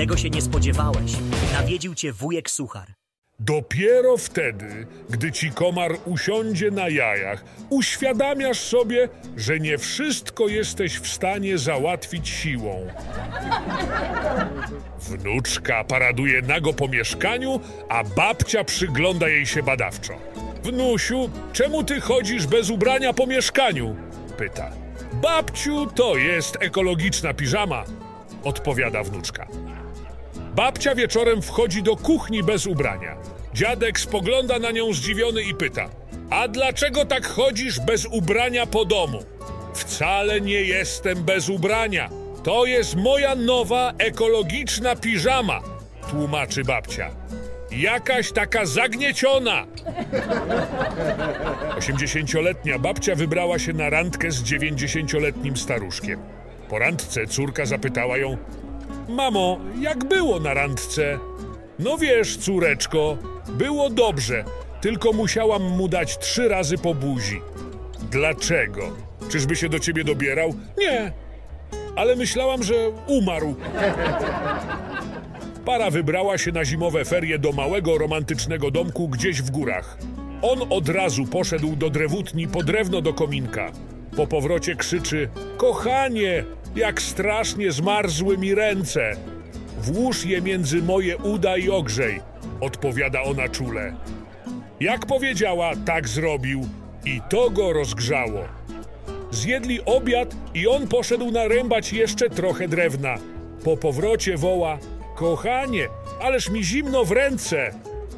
Tego się nie spodziewałeś. Nawiedził cię wujek Suchar. Dopiero wtedy, gdy ci komar usiądzie na jajach, uświadamiasz sobie, że nie wszystko jesteś w stanie załatwić siłą. Wnuczka paraduje nago po mieszkaniu, a babcia przygląda jej się badawczo. Wnusiu, czemu ty chodzisz bez ubrania po mieszkaniu? pyta. Babciu, to jest ekologiczna piżama, odpowiada wnuczka. Babcia wieczorem wchodzi do kuchni bez ubrania. Dziadek spogląda na nią zdziwiony i pyta: A dlaczego tak chodzisz bez ubrania po domu? Wcale nie jestem bez ubrania. To jest moja nowa ekologiczna piżama, tłumaczy babcia. Jakaś taka zagnieciona. Osiemdziesięcioletnia babcia wybrała się na randkę z dziewięćdziesięcioletnim staruszkiem. Po randce córka zapytała ją: Mamo, jak było na randce? No wiesz, córeczko, było dobrze, tylko musiałam mu dać trzy razy po buzi. Dlaczego? Czyżby się do ciebie dobierał? Nie, ale myślałam, że umarł. Para wybrała się na zimowe ferie do małego, romantycznego domku gdzieś w górach. On od razu poszedł do drewutni po drewno do kominka. Po powrocie krzyczy: Kochanie, jak strasznie zmarzły mi ręce! Włóż je między moje uda i ogrzej, odpowiada ona czule. Jak powiedziała, tak zrobił i to go rozgrzało. Zjedli obiad i on poszedł narębać jeszcze trochę drewna. Po powrocie woła: Kochanie, ależ mi zimno w ręce!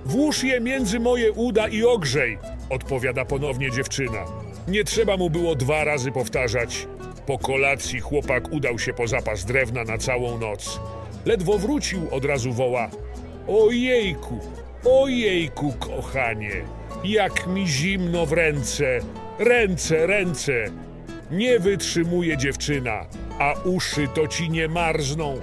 Włóż je między moje uda i ogrzej, odpowiada ponownie dziewczyna. Nie trzeba mu było dwa razy powtarzać. Po kolacji chłopak udał się po zapas drewna na całą noc. Ledwo wrócił, od razu woła: Ojejku, ojejku, kochanie, jak mi zimno w ręce, ręce, ręce. Nie wytrzymuje dziewczyna, a uszy to ci nie marzną.